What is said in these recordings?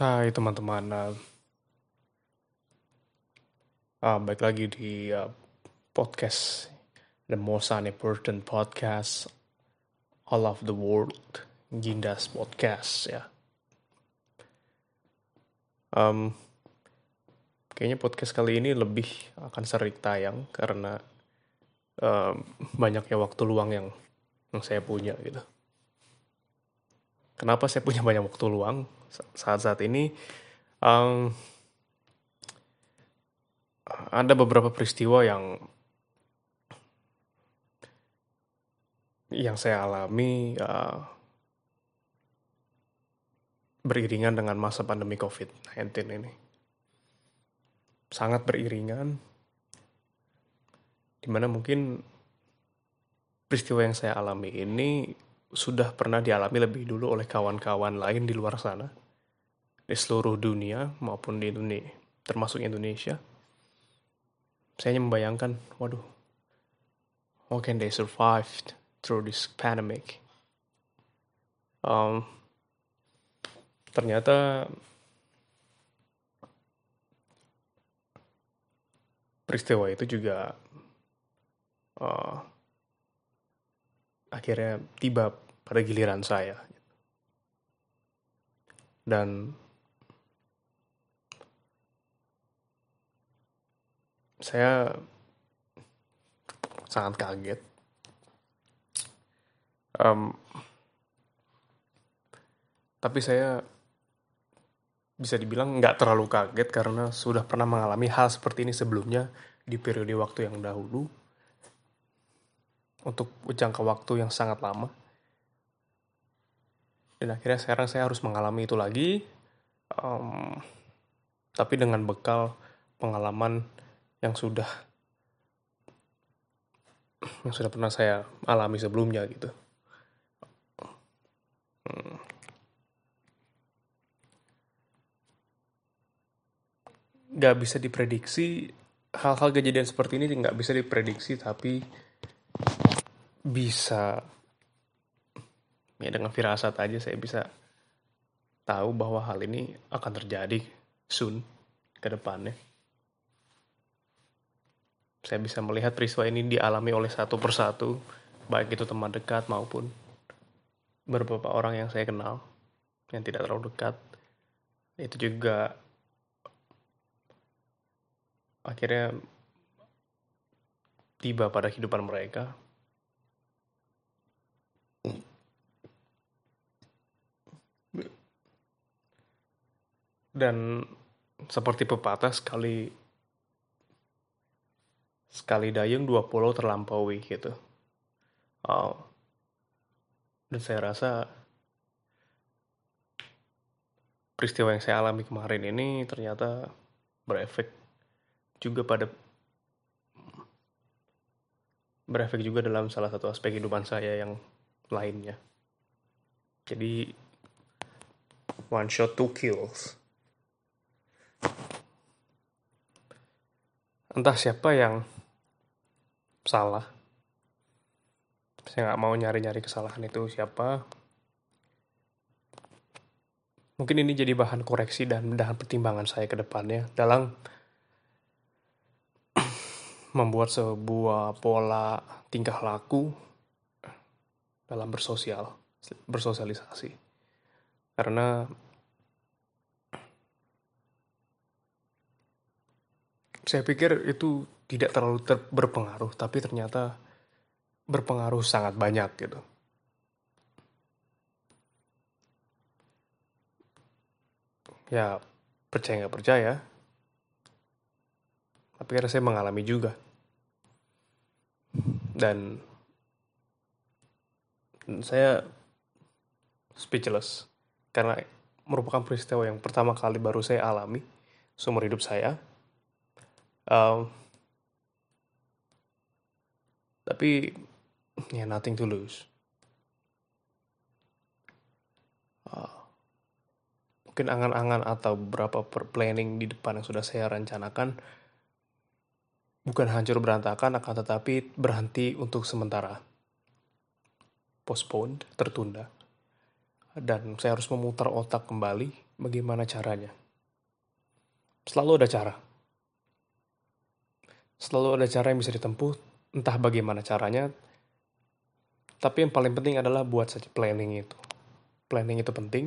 Hai teman-teman, uh, uh, baik lagi di uh, podcast The Most Unimportant Podcast All of the World, Gindas Podcast ya. Um, kayaknya podcast kali ini lebih akan sering tayang karena um, banyaknya waktu luang yang yang saya punya gitu. Kenapa saya punya banyak waktu luang saat-saat ini? Um, ada beberapa peristiwa yang yang saya alami uh, beriringan dengan masa pandemi COVID-19 ini. Sangat beriringan, di mana mungkin peristiwa yang saya alami ini sudah pernah dialami lebih dulu oleh kawan-kawan lain di luar sana, di seluruh dunia maupun di Indonesia, termasuk Indonesia. Saya hanya membayangkan, waduh, how can they survive through this pandemic? Um, ternyata peristiwa itu juga uh, akhirnya tiba pada giliran saya. Dan saya sangat kaget. Um, tapi saya bisa dibilang nggak terlalu kaget karena sudah pernah mengalami hal seperti ini sebelumnya di periode waktu yang dahulu untuk jangka waktu yang sangat lama. Dan akhirnya sekarang saya harus mengalami itu lagi, um, tapi dengan bekal pengalaman yang sudah yang sudah pernah saya alami sebelumnya gitu. Hmm. Gak bisa diprediksi hal-hal kejadian seperti ini nggak bisa diprediksi tapi bisa ya dengan firasat aja saya bisa tahu bahwa hal ini akan terjadi soon ke depannya. Saya bisa melihat peristiwa ini dialami oleh satu persatu, baik itu teman dekat maupun beberapa orang yang saya kenal yang tidak terlalu dekat. Itu juga akhirnya tiba pada kehidupan mereka dan seperti pepatah sekali sekali dayung dua pulau terlampaui gitu. Oh. Dan saya rasa peristiwa yang saya alami kemarin ini ternyata berefek juga pada berefek juga dalam salah satu aspek kehidupan saya yang lainnya. Jadi one shot two kills. Entah siapa yang salah. Saya nggak mau nyari-nyari kesalahan itu siapa. Mungkin ini jadi bahan koreksi dan bahan pertimbangan saya ke depannya dalam membuat sebuah pola tingkah laku dalam bersosial, bersosialisasi. Karena saya pikir itu tidak terlalu ter berpengaruh, tapi ternyata berpengaruh sangat banyak gitu. Ya, percaya nggak percaya, tapi karena saya mengalami juga. Dan saya speechless karena merupakan peristiwa yang pertama kali baru saya alami seumur hidup saya. Um, tapi ya yeah, nothing to lose. Uh, mungkin angan-angan atau beberapa planning di depan yang sudah saya rencanakan bukan hancur berantakan akan tetapi berhenti untuk sementara. Postponed, tertunda. Dan saya harus memutar otak kembali bagaimana caranya. Selalu ada cara. Selalu ada cara yang bisa ditempuh, entah bagaimana caranya. Tapi yang paling penting adalah buat saja planning itu. Planning itu penting.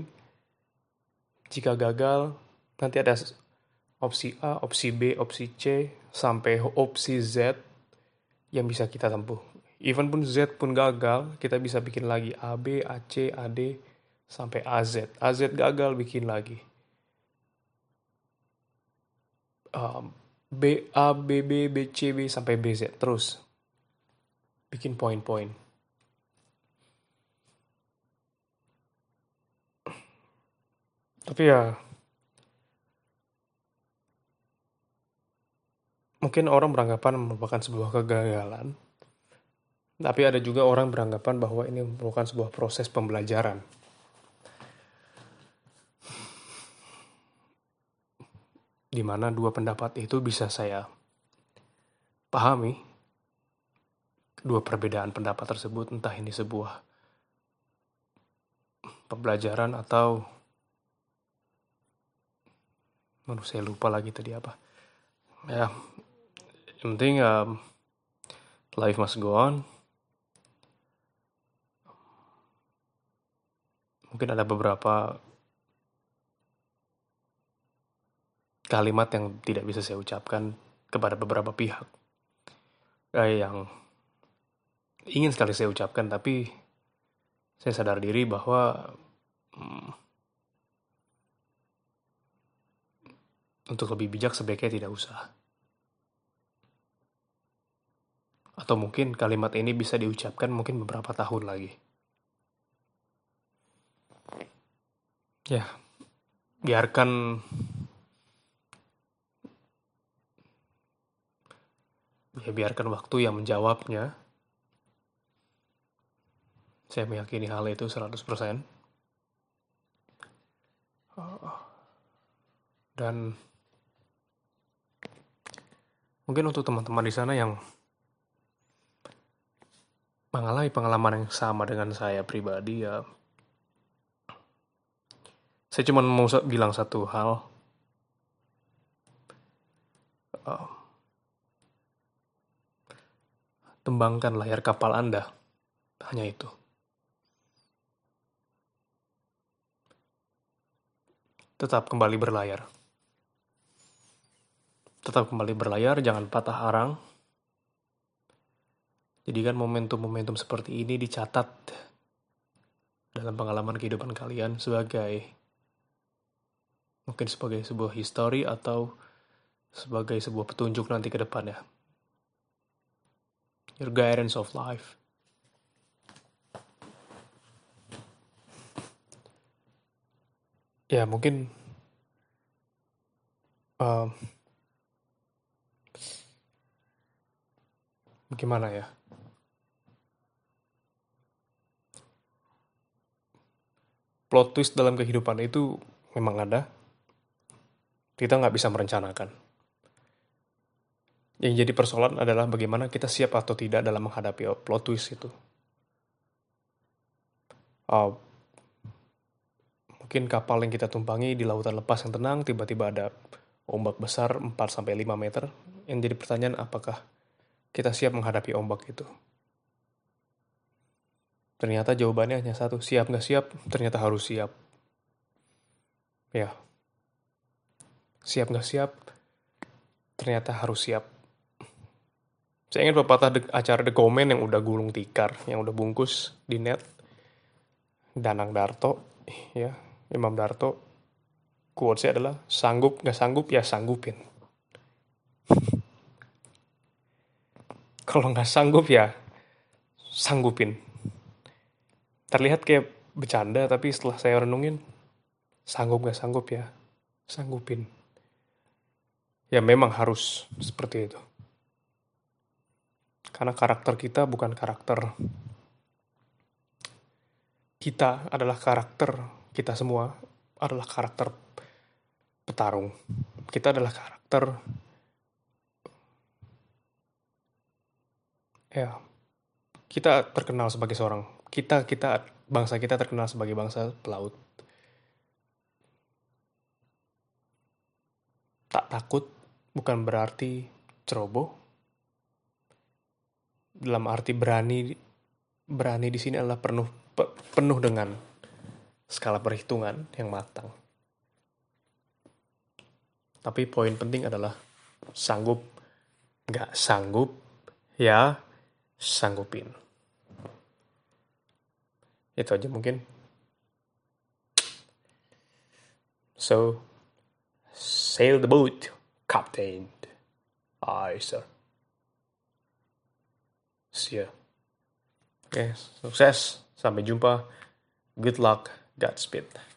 Jika gagal, nanti ada opsi A, opsi B, opsi C, sampai opsi Z yang bisa kita tempuh. Even pun Z pun gagal, kita bisa bikin lagi A, B, A, C, A, D, sampai AZ. AZ gagal bikin lagi. Um, B, A, B, B, B, C, B, sampai BZ. Terus. Bikin poin-poin. Tapi ya, mungkin orang beranggapan merupakan sebuah kegagalan. Tapi ada juga orang beranggapan bahwa ini merupakan sebuah proses pembelajaran. di mana dua pendapat itu bisa saya pahami dua perbedaan pendapat tersebut entah ini sebuah pembelajaran atau menurut saya lupa lagi tadi apa ya yang penting um, life must go on. Mungkin ada beberapa kalimat yang tidak bisa saya ucapkan kepada beberapa pihak. Eh, yang ingin sekali saya ucapkan tapi saya sadar diri bahwa hmm, untuk lebih bijak sebaiknya tidak usah atau mungkin kalimat ini bisa diucapkan mungkin beberapa tahun lagi ya biarkan ya biarkan waktu yang menjawabnya. Saya meyakini hal itu 100%. Dan mungkin untuk teman-teman di sana yang mengalami pengalaman yang sama dengan saya pribadi ya saya cuma mau bilang satu hal Tembangkan layar kapal Anda. Hanya itu. Tetap kembali berlayar. Tetap kembali berlayar, jangan patah arang. Jadikan momentum-momentum seperti ini dicatat dalam pengalaman kehidupan kalian sebagai mungkin sebagai sebuah histori atau sebagai sebuah petunjuk nanti ke depannya your guidance of life. Ya mungkin um, gimana ya? Plot twist dalam kehidupan itu memang ada. Kita nggak bisa merencanakan. Yang jadi persoalan adalah bagaimana kita siap atau tidak dalam menghadapi plot twist itu. Uh, mungkin kapal yang kita tumpangi di lautan lepas yang tenang, tiba-tiba ada ombak besar 4-5 meter. Yang jadi pertanyaan apakah kita siap menghadapi ombak itu. Ternyata jawabannya hanya satu, siap nggak siap, ternyata harus siap. Ya, siap nggak siap, ternyata harus siap. Saya ingat pepatah acara The Comment yang udah gulung tikar, yang udah bungkus di net. Danang Darto, ya, Imam Darto. Quotesnya adalah, sanggup gak sanggup ya sanggupin. Kalau nggak sanggup ya sanggupin. Terlihat kayak bercanda, tapi setelah saya renungin, sanggup gak sanggup ya sanggupin. Ya memang harus seperti itu. Karena karakter kita bukan karakter kita adalah karakter kita semua adalah karakter petarung. Kita adalah karakter ya kita terkenal sebagai seorang kita kita bangsa kita terkenal sebagai bangsa pelaut. tak takut bukan berarti ceroboh. Dalam arti berani berani di sini adalah penuh penuh dengan skala perhitungan yang matang. Tapi poin penting adalah sanggup, nggak sanggup, ya sanggupin. Itu aja mungkin. So, sail the boat, Captain. Aye, sir. See ya. Oke, okay, sukses. Sampai jumpa. Good luck. Godspeed.